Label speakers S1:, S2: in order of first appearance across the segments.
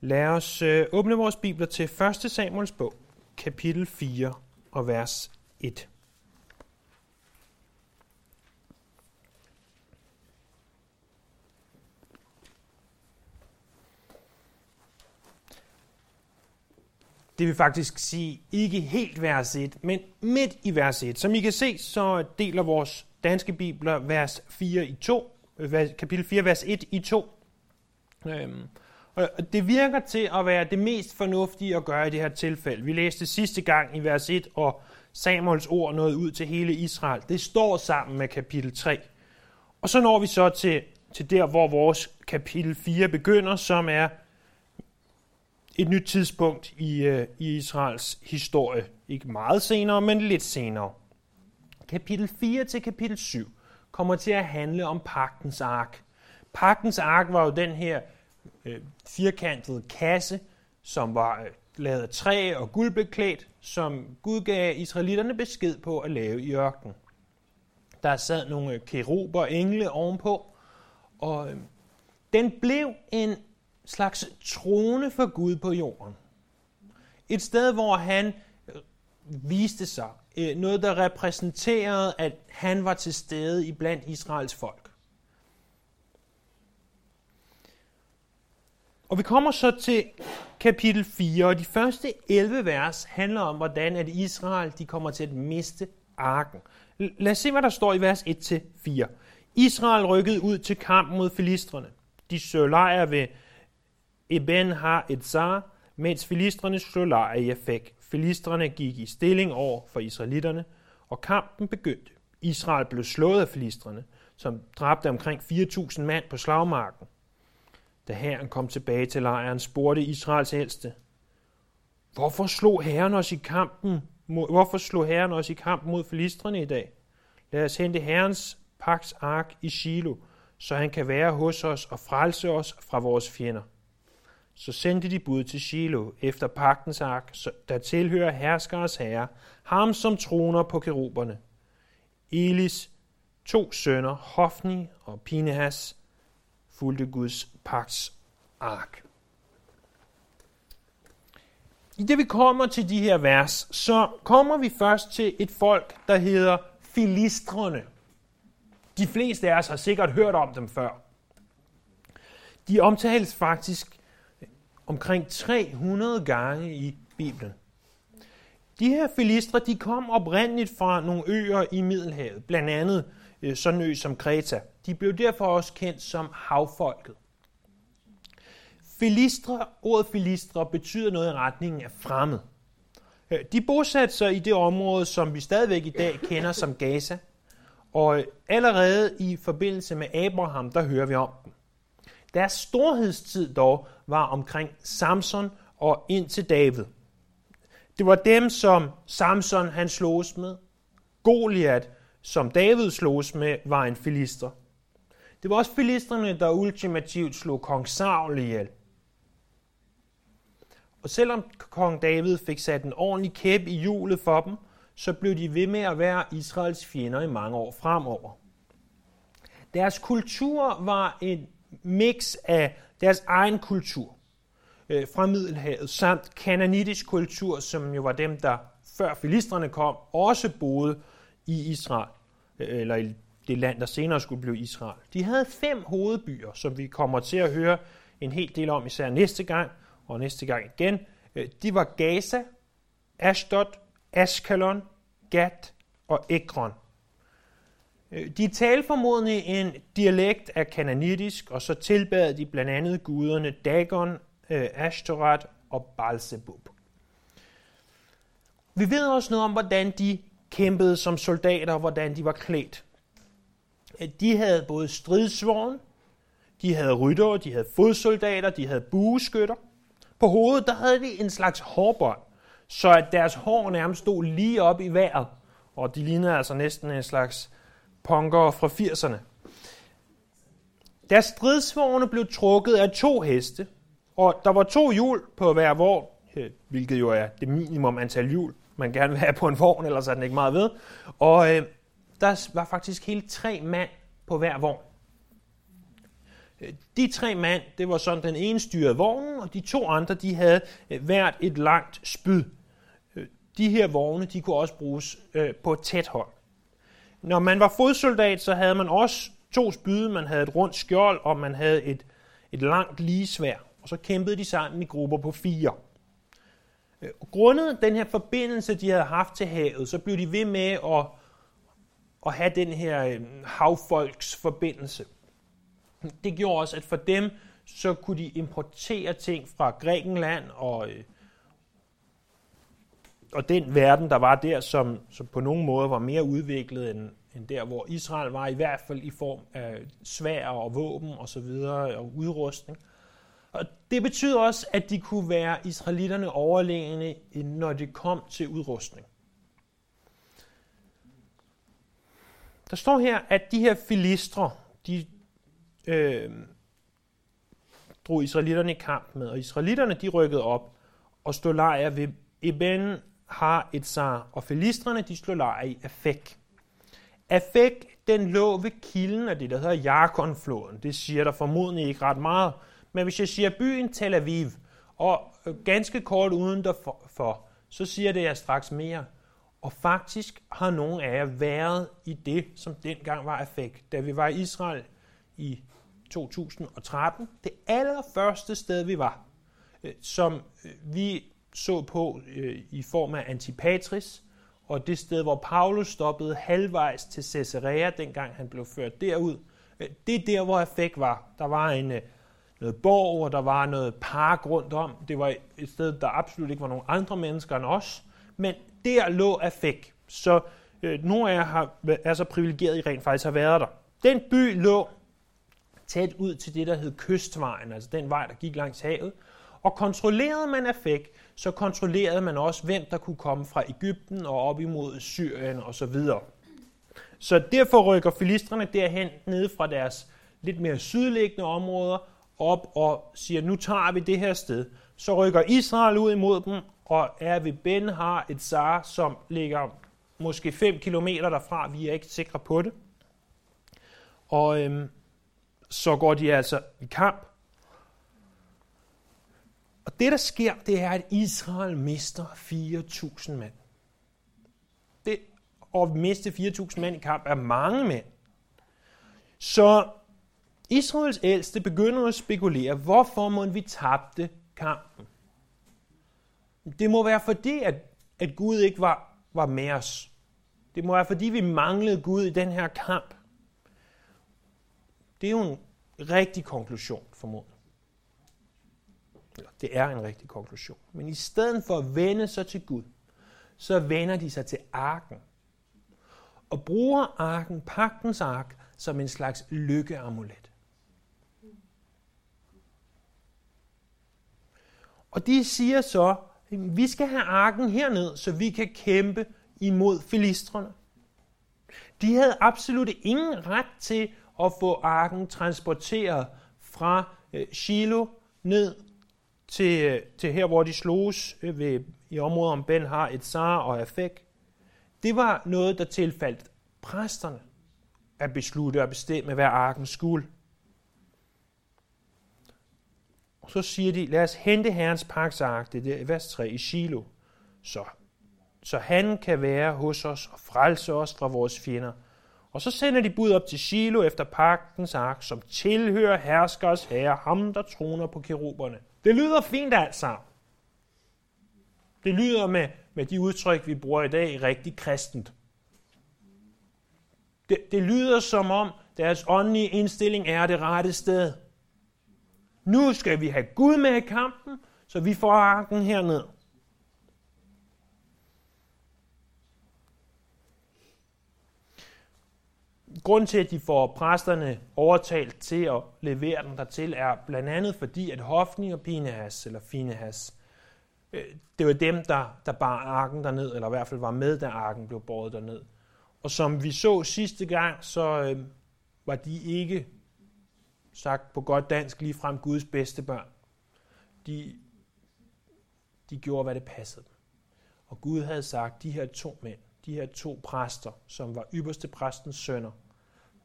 S1: Lad os øh, åbne vores bibler til 1. Samuels bog, kapitel 4 og vers 1. Det vil faktisk sige ikke helt vers 1, men midt i vers 1. Som I kan se, så deler vores danske bibler vers 4 i 2, øh, kapitel 4, vers 1 i 2. Øhm, og det virker til at være det mest fornuftige at gøre i det her tilfælde. Vi læste sidste gang i vers 1, og Samuels ord nåede ud til hele Israel. Det står sammen med kapitel 3. Og så når vi så til, til der, hvor vores kapitel 4 begynder, som er et nyt tidspunkt i, øh, i Israels historie. Ikke meget senere, men lidt senere. Kapitel 4 til kapitel 7 kommer til at handle om pagtens ark. Pagtens ark var jo den her øh, firkantet kasse, som var øh, lavet af træ og guldbeklædt, som Gud gav israelitterne besked på at lave i ørkenen. Der sad nogle øh, keruber og engle ovenpå, og øh, den blev en slags trone for Gud på jorden. Et sted, hvor han øh, viste sig. Øh, noget, der repræsenterede, at han var til stede i blandt Israels folk. Og vi kommer så til kapitel 4, og de første 11 vers handler om, hvordan at Israel de kommer til at miste arken. Lad os se, hvad der står i vers 1-4. Israel rykkede ud til kamp mod filistrene. De søg lejr ved Eben har et zar, mens filistrene slog lejr i Afek. Filistrene gik i stilling over for israelitterne, og kampen begyndte. Israel blev slået af filistrene, som dræbte omkring 4.000 mand på slagmarken. Da herren kom tilbage til lejren, spurgte Israels ældste, Hvorfor slog herren os i kampen? Hvorfor slog herren os i kampen mod filistrene i dag? Lad os hente herrens paks ark i Shiloh, så han kan være hos os og frelse os fra vores fjender. Så sendte de bud til Shiloh efter pagtens ark, der tilhører herskers herre, ham som troner på keruberne. Elis to sønner, Hofni og Pinehas, fulgte Guds pagts ark. I det vi kommer til de her vers, så kommer vi først til et folk, der hedder filistrene. De fleste af os har sikkert hørt om dem før. De omtales faktisk omkring 300 gange i Bibelen. De her filistre, de kom oprindeligt fra nogle øer i Middelhavet, blandt andet Øh, sådan ø som Kreta. De blev derfor også kendt som havfolket. Filistre, ordet filistre betyder noget i retningen af fremmed. Øh, de bosatte sig i det område, som vi stadigvæk i dag kender som Gaza, og øh, allerede i forbindelse med Abraham, der hører vi om dem. Deres storhedstid dog var omkring Samson og ind til David. Det var dem, som Samson han sloges med. Goliat, som David slogs med, var en filister. Det var også filisterne, der ultimativt slog kong Saul ihjel. Og selvom kong David fik sat en ordentlig kæp i hjulet for dem, så blev de ved med at være Israels fjender i mange år fremover. Deres kultur var en mix af deres egen kultur øh, fra Middelhavet, samt kananitisk kultur, som jo var dem, der før filistrene kom, også boede i Israel, øh, eller i det land, der senere skulle blive Israel. De havde fem hovedbyer, som vi kommer til at høre en hel del om, især næste gang, og næste gang igen. Øh, de var Gaza, Ashdod, Ashkelon, Gat og Ekron. Øh, de talte formodentlig en dialekt af kananitisk, og så tilbad de blandt andet guderne Dagon, øh, Ashtoreth og Balsebub. Vi ved også noget om, hvordan de kæmpede som soldater, hvordan de var klædt. De havde både stridsvogn, de havde ryttere, de havde fodsoldater, de havde bueskytter. På hovedet der havde de en slags hårbånd, så at deres hår nærmest stod lige op i vejret, og de lignede altså næsten en slags punker fra 80'erne. Deres stridsvogne blev trukket af to heste, og der var to hjul på hver vogn, øh, hvilket jo er det minimum antal hjul, man gerne vil have på en vogn, ellers er den ikke meget ved. Og øh, der var faktisk hele tre mand på hver vogn. Øh, de tre mand, det var sådan, den ene styrede vognen, og de to andre, de havde øh, hvert et langt spyd. Øh, de her vogne, de kunne også bruges på tæt hold. Når man var fodsoldat, så havde man også to spyd, man havde et rundt skjold, og man havde et, et langt ligesvær. Og så kæmpede de sammen i grupper på fire. Øh, grundet den her forbindelse, de havde haft til havet, så blev de ved med at, at have den her øh, havfolksforbindelse. Det gjorde også, at for dem, så kunne de importere ting fra Grækenland og, øh, og den verden, der var der, som, som på nogen måde var mere udviklet end, end der, hvor Israel var, i hvert fald i form af svær og våben og så videre og udrustning. Og det betyder også, at de kunne være israelitterne overlegne, når det kom til udrustning. Der står her, at de her filistre, de øh, drog israelitterne i kamp med, og israelitterne de rykkede op og stod lejr ved Eben har et sar, og filistrene de slog lejr i Afek. Afek, den lå ved kilden af det, der hedder Jarkonfloden. Det siger der formodentlig ikke ret meget. Men hvis jeg siger byen Tel Aviv, og øh, ganske kort uden derfor, så siger det jeg straks mere. Og faktisk har nogle af jer været i det, som dengang var effekt, Da vi var i Israel i 2013, det allerførste sted, vi var, øh, som øh, vi så på i form af Antipatris, og det sted, hvor Paulus stoppede halvvejs til Caesarea, dengang han blev ført derud, det er der, hvor Afek var. Der var en noget borg, og der var noget park rundt om. Det var et sted, der absolut ikke var nogen andre mennesker end os, men der lå Afek. Så øh, nogle af jer har, er så privilegeret, I rent faktisk har været der. Den by lå tæt ud til det, der hed Kystvejen, altså den vej, der gik langs havet. Og kontrollerede man Afek, så kontrollerede man også, hvem der kunne komme fra Ægypten og op imod Syrien og så videre. Så derfor rykker filistrene derhen ned fra deres lidt mere sydliggende områder op og siger, nu tager vi det her sted. Så rykker Israel ud imod dem, og er ved Ben har et zar, som ligger måske 5 km derfra. Vi er ikke sikre på det. Og øhm, så går de altså i kamp. Og det, der sker, det er, at Israel mister 4.000 mand. Det, at miste 4.000 mand i kamp er mange mænd. Så Israels ældste begynder at spekulere, hvorfor må vi tabte kampen. Det må være fordi, at, at Gud ikke var, var med os. Det må være fordi, vi manglede Gud i den her kamp. Det er jo en rigtig konklusion, formodentlig. Det er en rigtig konklusion. Men i stedet for at vende sig til Gud, så vender de sig til arken. Og bruger arken, pagtens ark, som en slags lykkeamulet. Og de siger så, vi skal have arken herned, så vi kan kæmpe imod filistrene. De havde absolut ingen ret til at få arken transporteret fra øh, Shiloh ned til, øh, til her, hvor de sloges øh, ved, i området om Ben har et Sar og Afek. Det var noget, der tilfaldt præsterne at beslutte og bestemme, hvad arken skulle. Og så siger de, lad os hente Herrens paksark, det er vers 3 i Shiloh, så, så han kan være hos os og frelse os fra vores fjender. Og så sender de bud op til Shiloh efter pagtens ark, som tilhører herskers herre, ham der troner på keruberne. Det lyder fint alt sammen. Det lyder med, med de udtryk, vi bruger i dag, rigtig kristent. Det, det lyder som om deres åndelige indstilling er det rette sted. Nu skal vi have Gud med i kampen, så vi får arken herned. grund til, at de får præsterne overtalt til at levere den dertil, er blandt andet fordi, at Hofni og Pinehas, eller Finehas, øh, det var dem, der, der bar arken derned, eller i hvert fald var med, da arken blev båret derned. Og som vi så sidste gang, så øh, var de ikke sagt på godt dansk, lige frem Guds bedste børn. De, de gjorde, hvad det passede dem. Og Gud havde sagt, de her to mænd, de her to præster, som var ypperste præstens sønner,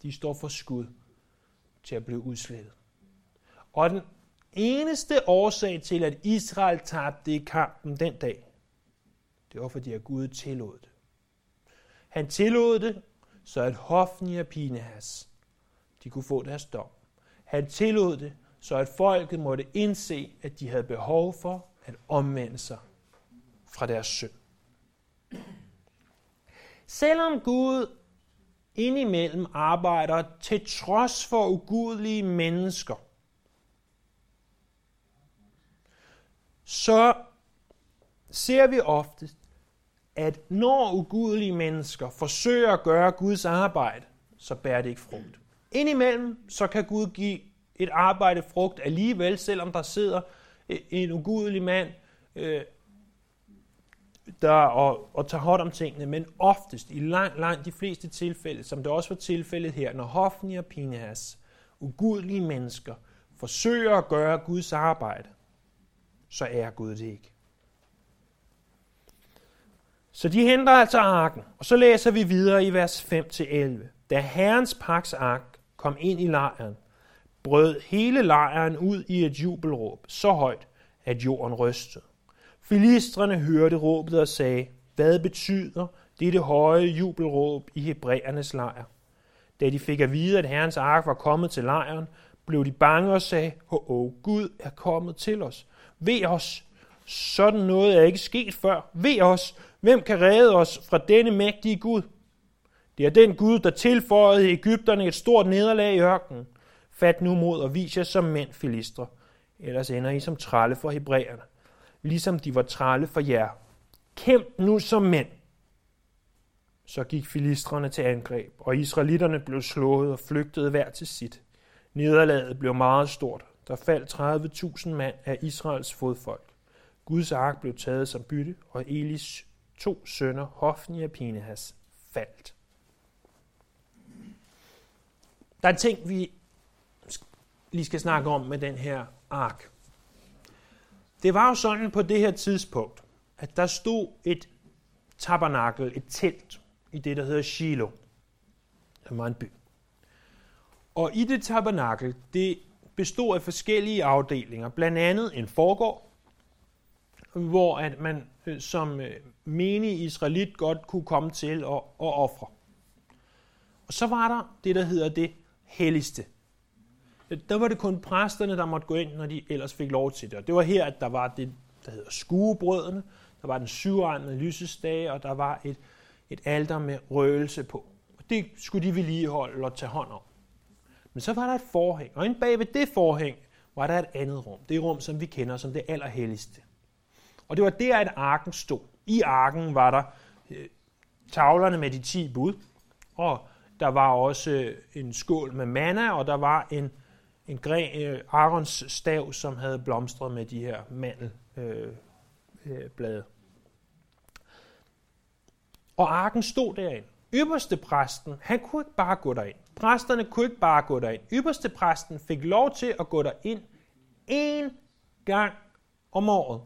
S1: de står for skud til at blive udslettet. Og den eneste årsag til, at Israel tabte i kampen den dag, det var fordi, at Gud tillod det. Han tillod det, så at Hofni og Pinehas, de kunne få deres dom. Han tillod det, så at folket måtte indse, at de havde behov for at omvende sig fra deres synd. Selvom Gud indimellem arbejder til trods for ugudelige mennesker, så ser vi ofte, at når ugudelige mennesker forsøger at gøre Guds arbejde, så bærer det ikke frugt. Indimellem så kan Gud give et arbejde frugt alligevel, selvom der sidder øh, en ugudelig mand øh, der og, og tager hånd om tingene, men oftest, i langt, langt de fleste tilfælde, som det også var tilfældet her, når Hofni og Pinhas, ugudelige mennesker, forsøger at gøre Guds arbejde, så er Gud det ikke. Så de henter altså arken, og så læser vi videre i vers 5-11. Da Herrens paks ark kom ind i lejren, brød hele lejren ud i et jubelråb, så højt, at jorden rystede. Filistrene hørte råbet og sagde, hvad betyder dette høje jubelråb i hebræernes lejr? Da de fik at vide, at Herrens ark var kommet til lejren, blev de bange og sagde, åh, oh, Gud er kommet til os. Ved os, sådan noget er ikke sket før. Ved os, hvem kan redde os fra denne mægtige Gud? Det er den Gud, der tilføjede Ægypterne et stort nederlag i ørkenen. Fat nu mod og vis jer som mænd, filistre. Ellers ender I som tralle for hebræerne ligesom de var trælle for jer. Kæmp nu som mænd. Så gik filistrene til angreb, og israelitterne blev slået og flygtede hver til sit. Nederlaget blev meget stort. Der faldt 30.000 mand af Israels fodfolk. Guds ark blev taget som bytte, og Elis to sønner, Hofni og Pinehas, faldt. Der er en ting, vi lige skal snakke om med den her ark. Det var jo sådan på det her tidspunkt, at der stod et tabernakel, et telt, i det, der hedder Shiloh. Det var en by. Og i det tabernakel, det bestod af forskellige afdelinger, blandt andet en forgård, hvor at man øh, som øh, menig israelit godt kunne komme til at, at ofre. Og så var der det, der hedder det helligste der var det kun præsterne, der måtte gå ind, når de ellers fik lov til det. Og det var her, at der var det, der hedder skuebrødene, der var den syvrende lysestage, og der var et, et alter med røgelse på. Og det skulle de vedligeholde og tage hånd om. Men så var der et forhæng, og inde bag ved det forhæng var der et andet rum. Det rum, som vi kender som det allerhelligste. Og det var der, at arken stod. I arken var der øh, tavlerne med de ti bud, og der var også øh, en skål med manna, og der var en en gren, øh, Arons stav, som havde blomstret med de her mandelblade. Øh, øh og arken stod derinde. Ypperste præsten, han kunne ikke bare gå derind. Præsterne kunne ikke bare gå derind. Ypperste præsten fik lov til at gå derind én gang om året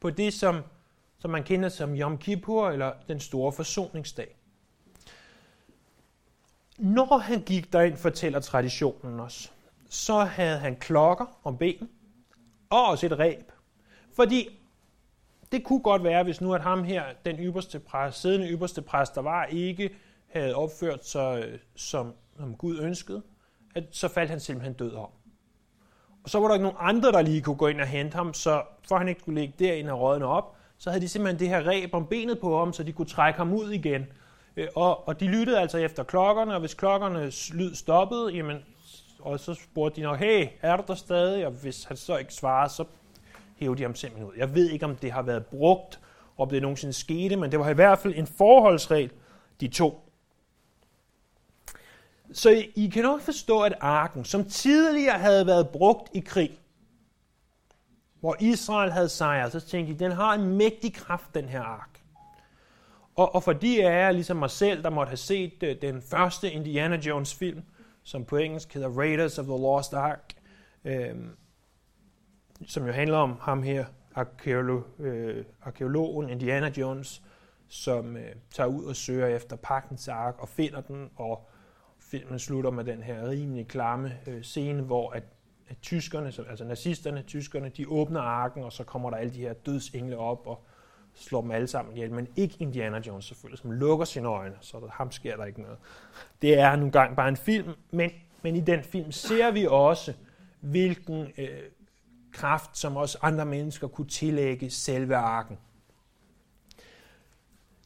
S1: på det, som, som man kender som Yom Kippur, eller den store forsoningsdag. Når han gik derind, fortæller traditionen os, så havde han klokker om benen og også et ræb. Fordi det kunne godt være, hvis nu at ham her, den ypperste præst, siddende ypperste præst, der var, ikke havde opført sig, øh, som, som Gud ønskede, at så faldt han simpelthen død om. Og så var der ikke nogen andre, der lige kunne gå ind og hente ham, så for han ikke skulle ligge derinde og rådne op, så havde de simpelthen det her ræb om benet på ham, så de kunne trække ham ud igen. Øh, og, og de lyttede altså efter klokkerne, og hvis klokkernes lyd stoppede, jamen, og så spurgte de nok, hey, er du der stadig? Og hvis han så ikke svarede, så hævde de ham simpelthen ud. Jeg ved ikke, om det har været brugt, og om det nogensinde skete, men det var i hvert fald en forholdsregel, de to. Så I, I kan nok forstå, at arken, som tidligere havde været brugt i krig, hvor Israel havde sejret, så tænkte de, den har en mægtig kraft, den her ark. Og, og for de af jer, ligesom mig selv, der måtte have set øh, den første Indiana Jones film, som på engelsk hedder Raiders of the Lost Ark, øh, som jo handler om ham her, arkeolog, øh, arkeologen Indiana Jones, som øh, tager ud og søger efter pakkens ark og finder den, og filmen slutter med den her rimelig klamme øh, scene, hvor at at tyskerne, altså nazisterne, tyskerne, de åbner arken, og så kommer der alle de her dødsengle op og slår dem alle sammen ihjel, men ikke Indiana Jones selvfølgelig, som lukker sine øjne, så der, ham sker der ikke noget. Det er nogle gange bare en film, men, men i den film ser vi også, hvilken øh, kraft, som også andre mennesker kunne tillægge selve arken.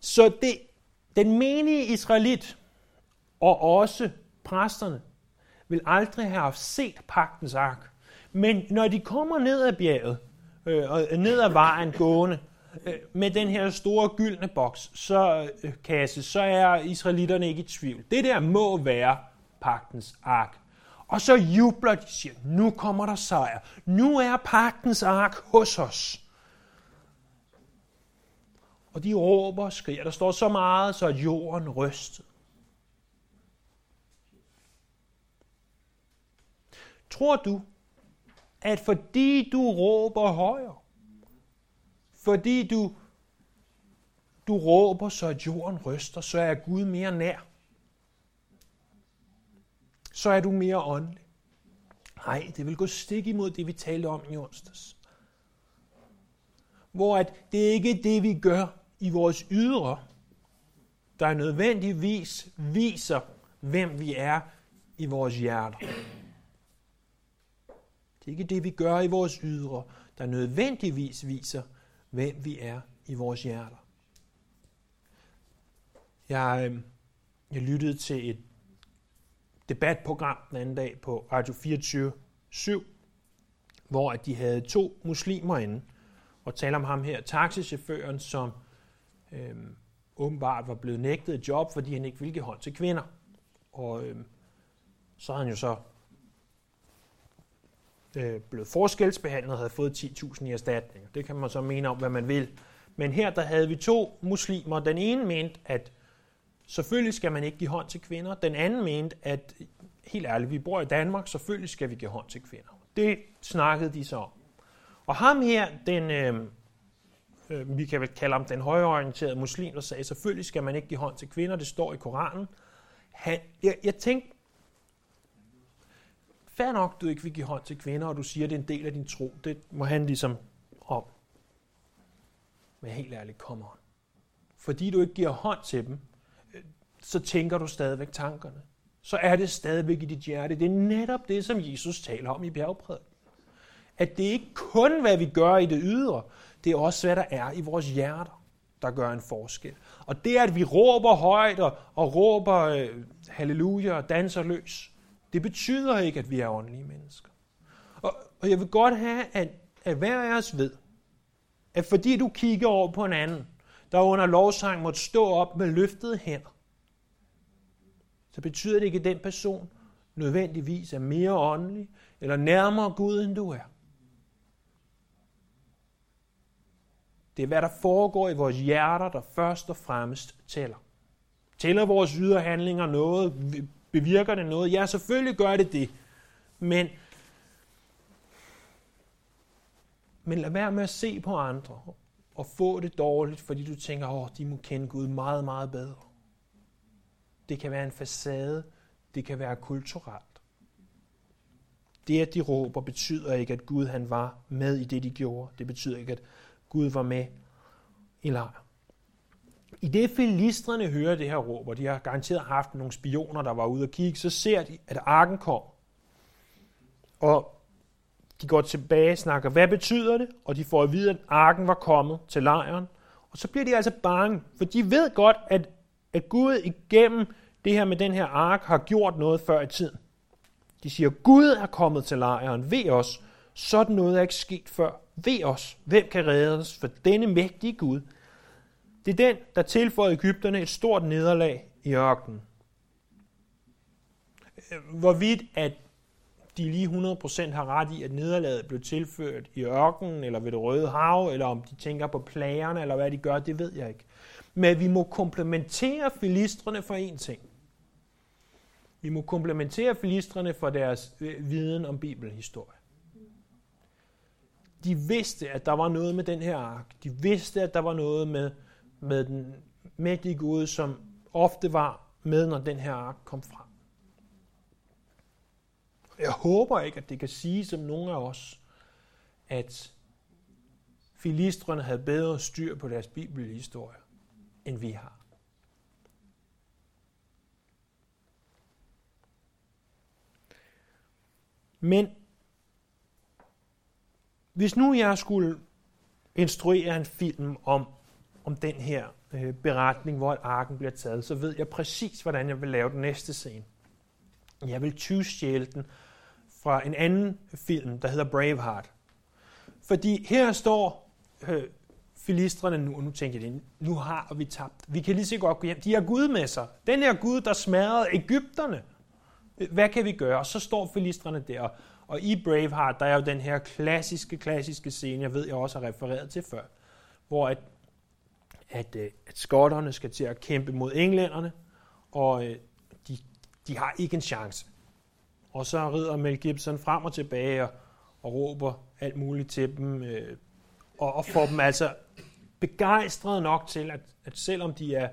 S1: Så det, den menige israelit og også præsterne vil aldrig have set pagtens ark. Men når de kommer ned ad bjerget, øh, og ned ad vejen gående, Øh, med den her store gyldne boks, så, øh, kasse, så er israelitterne ikke i tvivl. Det der må være pagtens ark. Og så jubler de, siger, nu kommer der sejr. Nu er pagtens ark hos os. Og de råber og skriger. Der står så meget, så at jorden rystede. Tror du, at fordi du råber højere, fordi du, du råber, så at jorden ryster, så er Gud mere nær? Så er du mere åndelig? Nej, det vil gå stik imod det, vi talte om i onsdags. Hvor at det ikke er det, vi gør i vores ydre, der nødvendigvis viser, hvem vi er i vores hjerter. Det er ikke det, vi gør i vores ydre, der nødvendigvis viser, hvem vi er i vores hjerter. Jeg, øhm, jeg lyttede til et debatprogram den anden dag på Radio 24 7, hvor de havde to muslimer inde og talte om ham her, taxichaufføren, som øh, åbenbart var blevet nægtet et job, fordi han ikke ville give hånd til kvinder. Og øh, så har han jo så øh, blevet forskelsbehandlet og havde fået 10.000 i erstatning. Det kan man så mene om, hvad man vil. Men her der havde vi to muslimer. Den ene mente, at selvfølgelig skal man ikke give hånd til kvinder. Den anden mente, at helt ærligt, vi bor i Danmark, selvfølgelig skal vi give hånd til kvinder. Det snakkede de så om. Og ham her, den, øh, øh, vi kan vel kalde ham den højorienterede muslim, der sagde, selvfølgelig skal man ikke give hånd til kvinder, det står i Koranen. Han, jeg, jeg tænkte, fair nok, du ikke vil give hånd til kvinder, og du siger, at det er en del af din tro. Det må han ligesom om. Men helt ærligt, kommer on. Fordi du ikke giver hånd til dem, øh, så tænker du stadigvæk tankerne. Så er det stadigvæk i dit hjerte. Det er netop det, som Jesus taler om i bjergprædiken. At det ikke kun, hvad vi gør i det ydre, det er også, hvad der er i vores hjerter, der gør en forskel. Og det, at vi råber højt og, og råber øh, halleluja og danser løs, det betyder ikke, at vi er åndelige mennesker. Og, og jeg vil godt have, at, at hver af os ved, at fordi du kigger over på en anden, der under lovsang måtte stå op med løftede hænder, så betyder det ikke, at den person nødvendigvis er mere åndelig eller nærmere Gud, end du er. Det er, hvad der foregår i vores hjerter, der først og fremmest tæller. Tæller vores ydre handlinger noget? Bevirker det noget? Ja, selvfølgelig gør det det. Men, men lad være med at se på andre og få det dårligt, fordi du tænker, åh, de må kende Gud meget, meget bedre. Det kan være en facade. Det kan være kulturelt. Det, at de råber, betyder ikke, at Gud han var med i det, de gjorde. Det betyder ikke, at Gud var med i lejren. I det filistrene hører det her råb, og de har garanteret haft nogle spioner, der var ude og kigge, så ser de, at arken kom. Og de går tilbage og snakker, hvad betyder det? Og de får at vide, at arken var kommet til lejren. Og så bliver de altså bange, for de ved godt, at, at Gud igennem det her med den her ark har gjort noget før i tiden. De siger, Gud er kommet til lejren, ved os. Sådan noget er ikke sket før. Ved os, hvem kan redde os for denne mægtige Gud? Det er den, der tilføjede Ægypterne et stort nederlag i ørkenen. Hvorvidt at de lige 100% har ret i, at nederlaget blev tilført i ørkenen, eller ved det røde hav, eller om de tænker på plagerne, eller hvad de gør, det ved jeg ikke. Men vi må komplementere filistrene for én ting. Vi må komplementere filistrene for deres øh, viden om bibelhistorie. De vidste, at der var noget med den her ark. De vidste, at der var noget med, med den mægtige Gud, som ofte var med, når den her ark kom frem. Jeg håber ikke, at det kan sige som nogen af os, at filistrene havde bedre styr på deres bibelhistorie, end vi har. Men hvis nu jeg skulle instruere en film om, om den her øh, beretning, hvor arken bliver taget, så ved jeg præcis, hvordan jeg vil lave den næste scene. Jeg vil tyvstjæle den fra en anden film, der hedder Braveheart. Fordi her står øh, filistrene nu, og nu tænker jeg, nu har vi tabt. Vi kan lige så godt gå hjem. De har Gud med sig. Den her Gud, der smadrede Ægypterne. Hvad kan vi gøre? Og så står filistrene der. Og i Braveheart, der er jo den her klassiske, klassiske scene, jeg ved, jeg også har refereret til før, hvor at, at, øh, at skotterne skal til at kæmpe mod englænderne, og øh, de, de har ikke en chance. Og så rider Mel Gibson frem og tilbage og, og råber alt muligt til dem, øh, og, og får dem altså begejstret nok til, at, at selvom de er,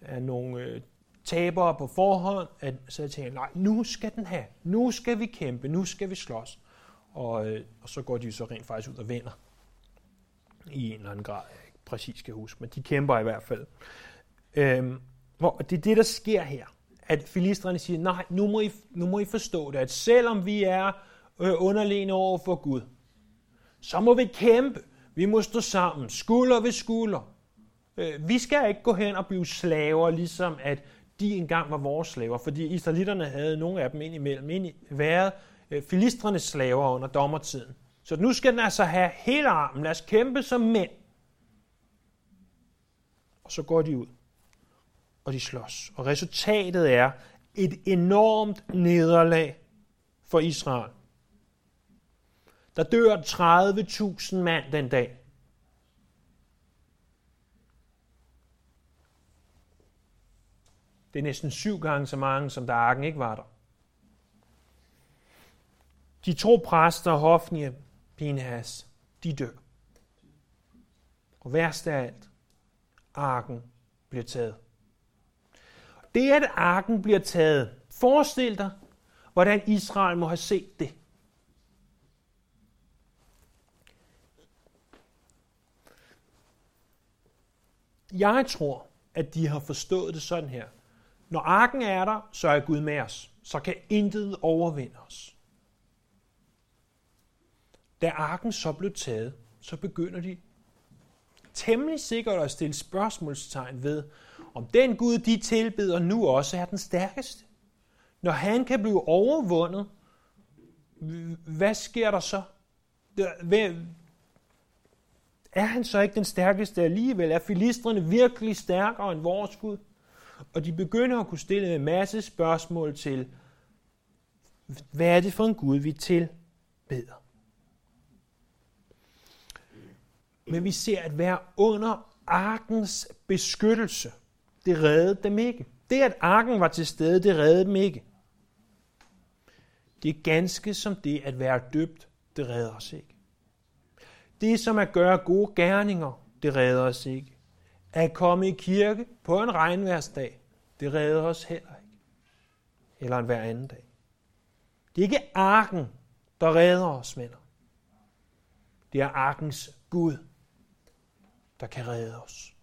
S1: er nogle øh, tabere på forhånd, at, så jeg tænker, nej, nu skal den have, nu skal vi kæmpe, nu skal vi slås. Og, øh, og så går de så rent faktisk ud og vinder i en eller anden grad, præcis skal huske, men de kæmper i hvert fald. Øhm, hvor det er det, der sker her, at filistrene siger, nej, nu må I, nu må I forstå det, at selvom vi er øh, underlegne over for Gud, så må vi kæmpe. Vi må stå sammen, skulder ved skulder. Øh, vi skal ikke gå hen og blive slaver, ligesom at de engang var vores slaver, fordi israelitterne havde nogle af dem indimellem ind været øh, filistrenes slaver under dommertiden. Så nu skal den altså have hele armen. Lad os kæmpe som mænd. Og så går de ud, og de slås. Og resultatet er et enormt nederlag for Israel. Der dør 30.000 mand den dag. Det er næsten syv gange så mange, som der arken ikke var der. De to præster, Hofni og Pinhas, de dør. Og værst af alt, arken bliver taget. Det, at arken bliver taget, forestil dig, hvordan Israel må have set det. Jeg tror, at de har forstået det sådan her. Når arken er der, så er Gud med os. Så kan intet overvinde os. Da arken så blev taget, så begynder de temmelig sikkert at stille spørgsmålstegn ved, om den Gud, de tilbeder nu også er den stærkeste. Når han kan blive overvundet, hvad sker der så? Er han så ikke den stærkeste alligevel? Er filistrene virkelig stærkere end vores Gud? Og de begynder at kunne stille en masse spørgsmål til, hvad er det for en Gud, vi tilbeder? Men vi ser, at være under arkens beskyttelse, det reddede dem ikke. Det, at arken var til stede, det reddede dem ikke. Det er ganske som det at være døbt, det redder os ikke. Det som at gøre gode gerninger, det redder os ikke. At komme i kirke på en regnværsdag, det redder os heller ikke. Eller en hver anden dag. Det er ikke arken, der redder os, venner. Det er arkens Gud, der kan redde os.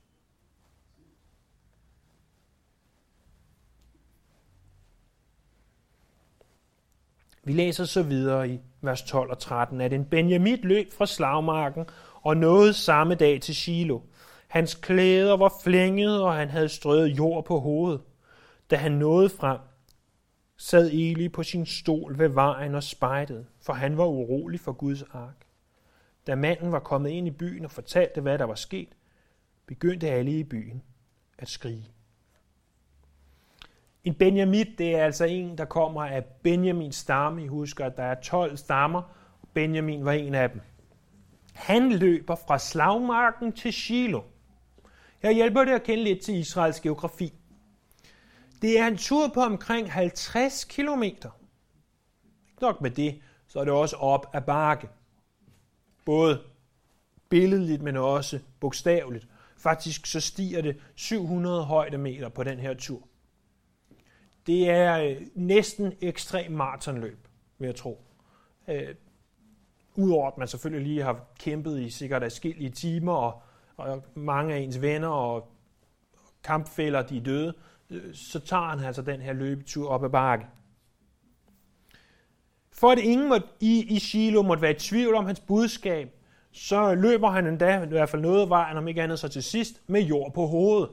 S1: Vi læser så videre i vers 12 og 13, at en Benjamit løb fra slagmarken og nåede samme dag til Silo. Hans klæder var flænget, og han havde strøget jord på hovedet. Da han nåede frem, sad Eli på sin stol ved vejen og spejtede, for han var urolig for Guds ark. Da manden var kommet ind i byen og fortalte, hvad der var sket, begyndte alle i byen at skrige. En Benjamit, det er altså en, der kommer af Benjamins stamme. I husker, at der er 12 stammer, og Benjamin var en af dem. Han løber fra slagmarken til Shiloh. Her hjælper det at kende lidt til Israels geografi. Det er en tur på omkring 50 kilometer. Ikke nok med det, så er det også op ad bakke. Både billedligt, men også bogstaveligt. Faktisk så stiger det 700 højdemeter på den her tur. Det er øh, næsten ekstrem maratonløb. vil jeg tro. Øh, Udover at man selvfølgelig lige har kæmpet i sikkert afskillige timer, og, og mange af ens venner og kampfælder, de er døde, øh, så tager han altså den her løbetur op ad bakke. For at ingen måtte, i, i Shiloh måtte være i tvivl om hans budskab, så løber han endda, i hvert fald noget vejen, om ikke andet så til sidst, med jord på hovedet.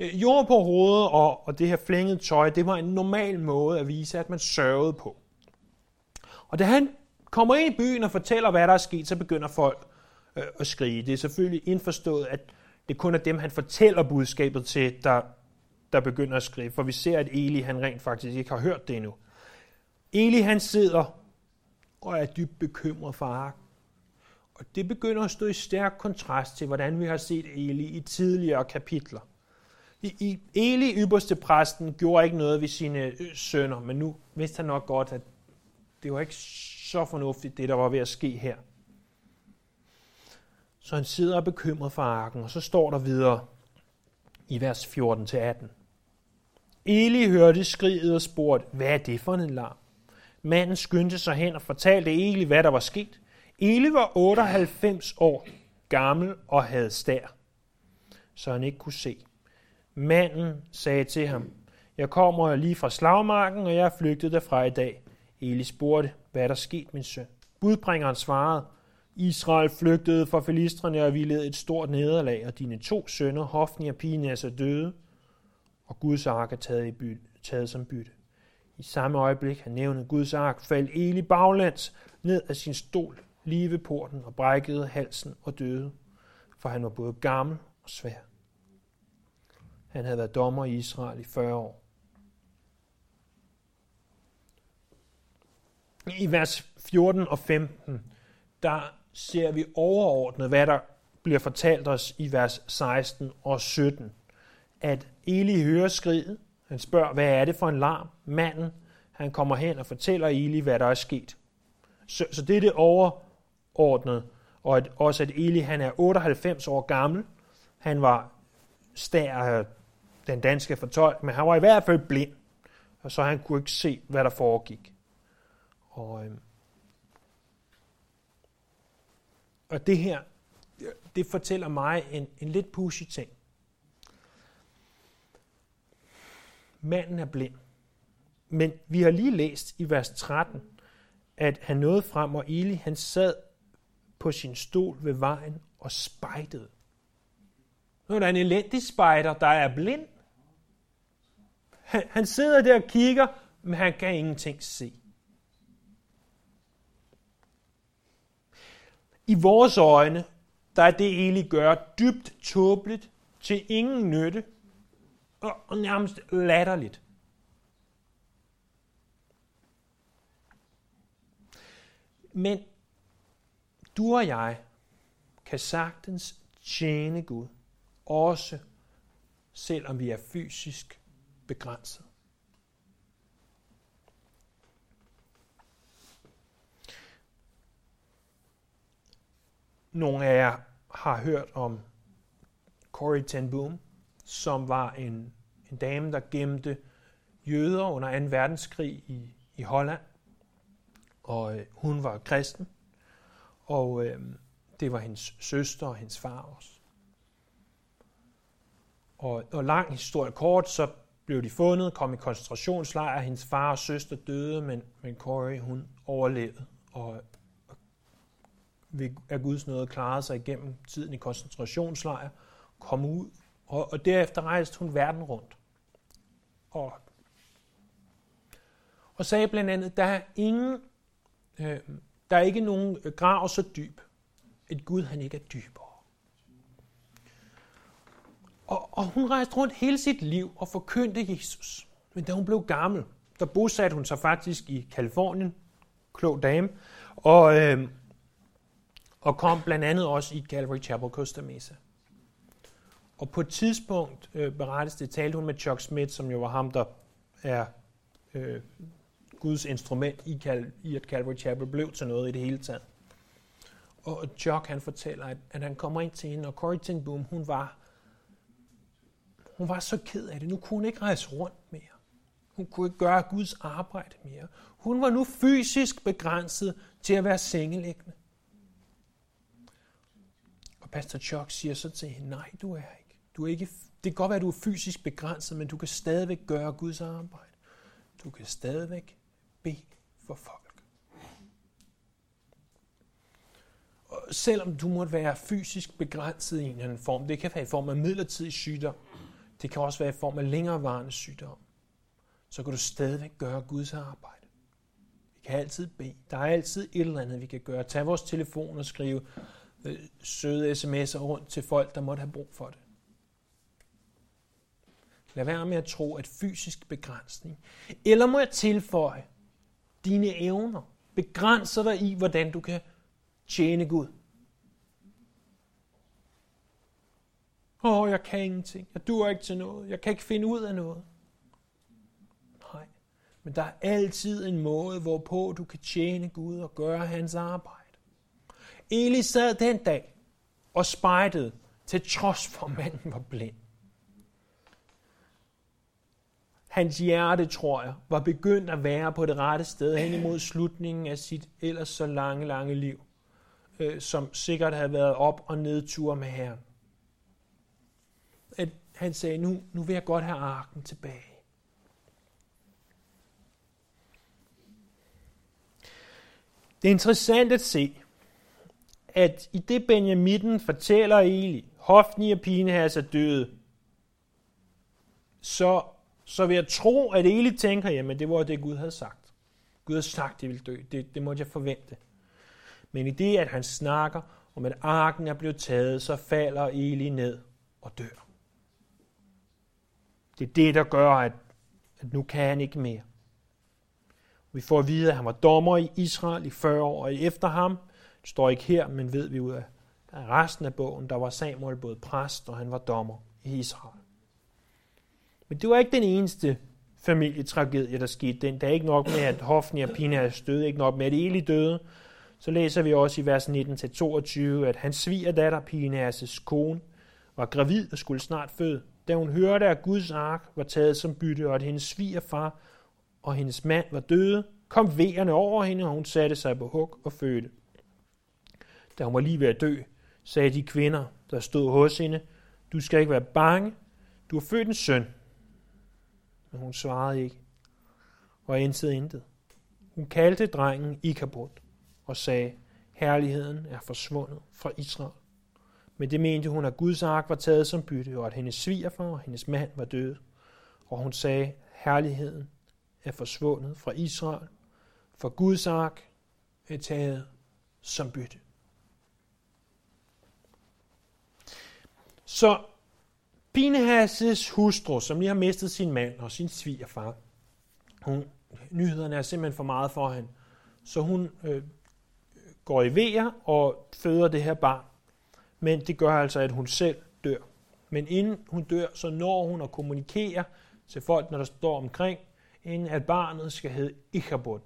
S1: Øh, jord på hovedet og, og det her flængede tøj, det var en normal måde at vise, at man sørgede på. Og da han kommer ind i byen og fortæller, hvad der er sket, så begynder folk øh, at skrige. Det er selvfølgelig indforstået, at det kun er dem, han fortæller budskabet til, der, der begynder at skrive. For vi ser, at Eli han rent faktisk ikke har hørt det endnu. Eli han sidder og er dybt bekymret for arken. Og det begynder at stå i stærk kontrast til, hvordan vi har set Eli i tidligere kapitler. I, Eli, ypperste præsten, gjorde ikke noget ved sine øh, sønner, men nu vidste han nok godt, at det var ikke så fornuftigt, det der var ved at ske her. Så han sidder og bekymret for arken, og så står der videre i vers 14-18. Eli hørte skriget og spurgte, hvad er det for en larm? Manden skyndte sig hen og fortalte Eli, hvad der var sket. Eli var 98 år gammel og havde stær, så han ikke kunne se. Manden sagde til ham, jeg kommer lige fra slagmarken, og jeg er flygtet derfra i dag. Eli spurgte, hvad er der sket, min søn? Budbringeren svarede, Israel flygtede fra filistrene og vi led et stort nederlag, og dine to sønner, Hofni og Pinas, er døde, og Guds ark er taget, i bytte, taget som bytte. I samme øjeblik, han nævnte Guds ark, faldt Eli baglands ned af sin stol lige ved porten og brækkede halsen og døde, for han var både gammel og svær. Han havde været dommer i Israel i 40 år. I vers 14 og 15, der ser vi overordnet, hvad der bliver fortalt os i vers 16 og 17. At Eli hører skriget. Han spørger, hvad er det for en larm? Manden, han kommer hen og fortæller Eli, hvad der er sket. Så, så det er det overordnede, Og at, også at Eli, han er 98 år gammel. Han var stær den danske fortolk, men han var i hvert fald blind. Og så han kunne ikke se, hvad der foregik. Og, øh, og det her, det fortæller mig en, en lidt pushy ting. Manden er blind. Men vi har lige læst i vers 13, at han nåede frem, og Eli han sad på sin stol ved vejen og spejtede. Nu er der en elendig spejder, der er blind. Han, han sidder der og kigger, men han kan ingenting se. I vores øjne, der er det Eli gør dybt tåbeligt, til ingen nytte, og nærmest latterligt. Men du og jeg kan sagtens tjene Gud, også selvom vi er fysisk begrænset. Nogle af jer har hørt om Corrie ten Boom, som var en, en dame, der gemte jøder under 2. verdenskrig i, i Holland. Og øh, hun var kristen, og øh, det var hendes søster og hendes far også. Og, og lang historie kort, så blev de fundet, kom i koncentrationslejr, hendes far og søster døde, men, men Corey hun overlevede, og ved af Guds nåde klarede sig igennem tiden i koncentrationslejr, kom ud, og, og derefter rejste hun verden rundt. Og, og sagde blandt andet, der er ingen, øh, der er ikke nogen grav så dyb, at Gud han ikke er dybere. Og, og hun rejste rundt hele sit liv og forkyndte Jesus. Men da hun blev gammel, der bosatte hun sig faktisk i Kalifornien, klog dame, og, øh, og kom blandt andet også i Calvary Chapel Costa Mesa. Og på et tidspunkt øh, berettes det, talte hun med Chuck Smith, som jo var ham, der er øh, Guds instrument i, Cal- i, at Calvary Chapel blev til noget i det hele taget. Og Chuck han fortæller, at, at han kommer ind til hende, og Corrie ten Boom, hun var, hun var så ked af det. Nu kunne hun ikke rejse rundt mere. Hun kunne ikke gøre Guds arbejde mere. Hun var nu fysisk begrænset til at være sengeliggende. Og Pastor Chuck siger så til hende, nej, du er ikke. Du er ikke det kan godt være, at du er fysisk begrænset, men du kan stadigvæk gøre Guds arbejde. Du kan stadigvæk bede for folk. Og selvom du måtte være fysisk begrænset i en eller anden form, det kan være i form af midlertidig sygdom, det kan også være i form af længerevarende sygdom, så kan du stadigvæk gøre Guds arbejde. Vi kan altid bede. Der er altid et eller andet, vi kan gøre. Tag vores telefon og skrive øh, søde sms'er rundt til folk, der måtte have brug for det. Lad være med at tro, at fysisk begrænsning, eller må jeg tilføje, dine evner begrænser dig i, hvordan du kan tjene Gud. Åh, oh, jeg kan ingenting. Jeg duer ikke til noget. Jeg kan ikke finde ud af noget. Nej, men der er altid en måde, hvorpå du kan tjene Gud og gøre hans arbejde. Eli sad den dag og spejtede, til trods for at manden var blind. Hans hjerte, tror jeg, var begyndt at være på det rette sted hen imod slutningen af sit ellers så lange, lange liv, øh, som sikkert havde været op- og nedtur med Herren. At han sagde, nu, nu vil jeg godt have arken tilbage. Det er interessant at se, at i det Benjamitten fortæller Eli, Hofni og Pinehas er døde, så så vil jeg tro, at Eli tænker, jamen det var det, Gud havde sagt. Gud havde sagt, det ville dø. Det, det måtte jeg forvente. Men i det, at han snakker om, at arken er blevet taget, så falder Eli ned og dør. Det er det, der gør, at, at nu kan han ikke mere. Vi får at vide, at han var dommer i Israel i 40 år, og efter ham, det står ikke her, men ved vi ud af resten af bogen, der var Samuel både præst, og han var dommer i Israel. Men det var ikke den eneste familietragedie, der skete den. Der er ikke nok med, at Hofni og Pinhas døde, ikke nok med, at Eli døde. Så læser vi også i vers 19-22, at hans svigerdatter, Pinhas' kone, var gravid og skulle snart føde. Da hun hørte, at Guds ark var taget som bytte, og at hendes svigerfar og hendes mand var døde, kom vejerne over hende, og hun satte sig på hug og fødte. Da hun var lige ved at dø, sagde de kvinder, der stod hos hende, du skal ikke være bange, du har født en søn, men hun svarede ikke og intet intet. Hun kaldte drengen Ikabod og sagde, herligheden er forsvundet fra Israel. Men det mente hun, at Guds ark var taget som bytte, og at hendes svigerfar og hendes mand var døde. Og hun sagde, herligheden er forsvundet fra Israel, for Guds ark er taget som bytte. Så Pinhas' hustru, som lige har mistet sin mand og sin svigerfar, hun, nyhederne er simpelthen for meget for hende, så hun øh, går i vejer og føder det her barn. Men det gør altså, at hun selv dør. Men inden hun dør, så når hun at kommunikere til folk, når der står omkring, inden at barnet skal hedde Ichabod.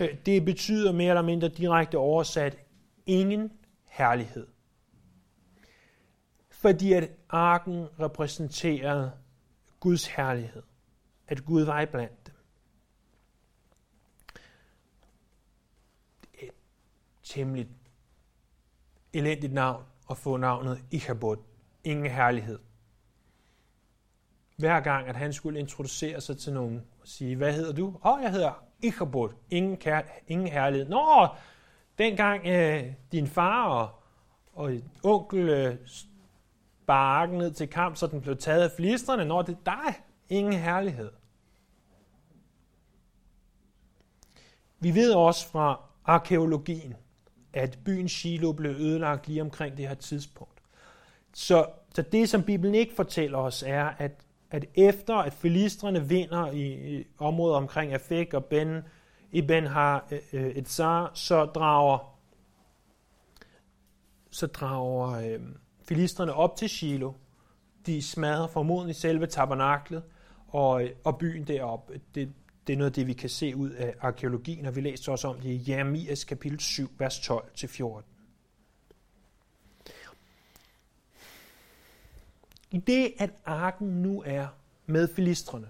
S1: Øh, det betyder mere eller mindre direkte oversat, ingen herlighed fordi at arken repræsenterede Guds herlighed. At Gud var iblandt dem. Et temmelig elendigt navn at få navnet Ichabod. Ingen herlighed. Hver gang, at han skulle introducere sig til nogen og sige, hvad hedder du? Åh, oh, jeg hedder Ichabod. Ingen, kær- ingen herlighed. Nå, dengang øh, din far og, og onkel øh, bakken ned til kamp, så den blev taget af flistrene, når det er dig. Ingen herlighed. Vi ved også fra arkeologien, at byen Shiloh blev ødelagt lige omkring det her tidspunkt. Så, så det, som Bibelen ikke fortæller os, er, at, at efter at filistrene vinder i, i området omkring Afek og Ben, Ben har øh, øh et så drager, så drager øh, filisterne op til Shiloh. De smadrer formodentlig selve tabernaklet og, og byen derop. Det, det er noget af det, vi kan se ud af arkeologien, og vi læste også om det i Jeremias kapitel 7, vers 12-14. I det, at arken nu er med filistrene,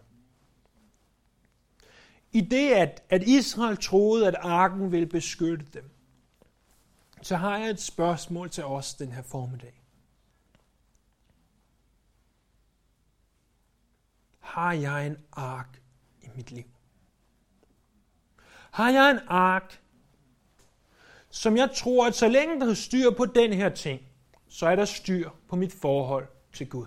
S1: i det, at, at Israel troede, at arken ville beskytte dem, så har jeg et spørgsmål til os den her formiddag. Har jeg en ark i mit liv? Har jeg en ark, som jeg tror, at så længe der er styr på den her ting, så er der styr på mit forhold til Gud.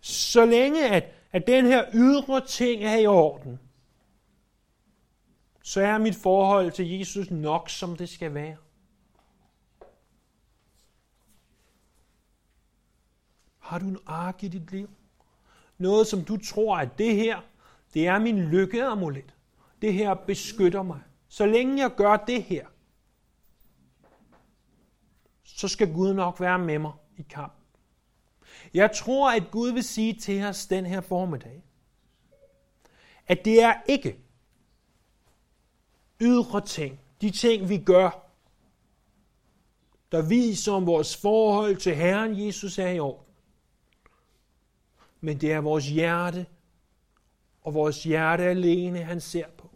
S1: Så længe at, at den her ydre ting er i orden, så er mit forhold til Jesus nok, som det skal være. Har du en ark i dit liv? Noget, som du tror, at det her, det er min lykkeamulet. Det her beskytter mig. Så længe jeg gør det her, så skal Gud nok være med mig i kamp. Jeg tror, at Gud vil sige til os den her formiddag, at det er ikke ydre ting, de ting vi gør, der viser om vores forhold til Herren Jesus er i orden. Men det er vores hjerte, og vores hjerte alene, han ser på.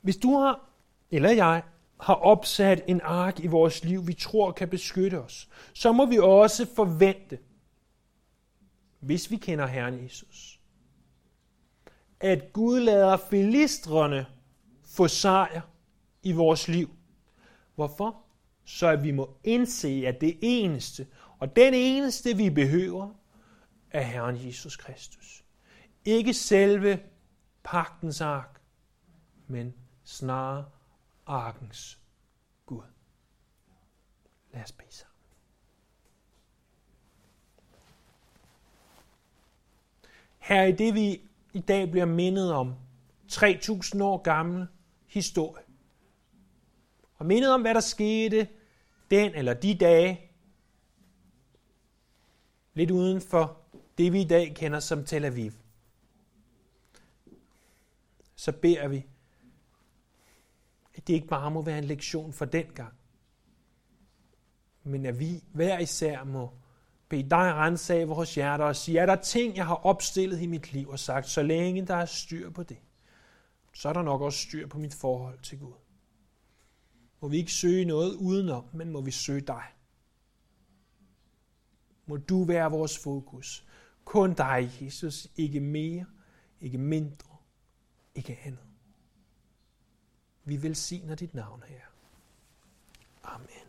S1: Hvis du har, eller jeg, har opsat en ark i vores liv, vi tror kan beskytte os, så må vi også forvente, hvis vi kender Herren Jesus, at Gud lader filistrene få sejr i vores liv. Hvorfor? Så at vi må indse, at det eneste, og den eneste vi behøver, er Herren Jesus Kristus. Ikke selve pagtens ark, men snarere arkens Gud. Lad os bede sammen. Her i det, vi i dag bliver mindet om, 3000 år gammel historie. Og mindet om, hvad der skete den eller de dage, lidt uden for det, vi i dag kender som Tel Aviv. Så beder vi, at det ikke bare må være en lektion for den gang, men at vi hver især må bede dig rense af vores hjerter og sige, er der ting, jeg har opstillet i mit liv og sagt, så længe der er styr på det, så er der nok også styr på mit forhold til Gud. Må vi ikke søge noget udenom, men må vi søge dig. Må du være vores fokus. Kun dig, Jesus. Ikke mere, ikke mindre, ikke andet. Vi velsigner dit navn her. Amen.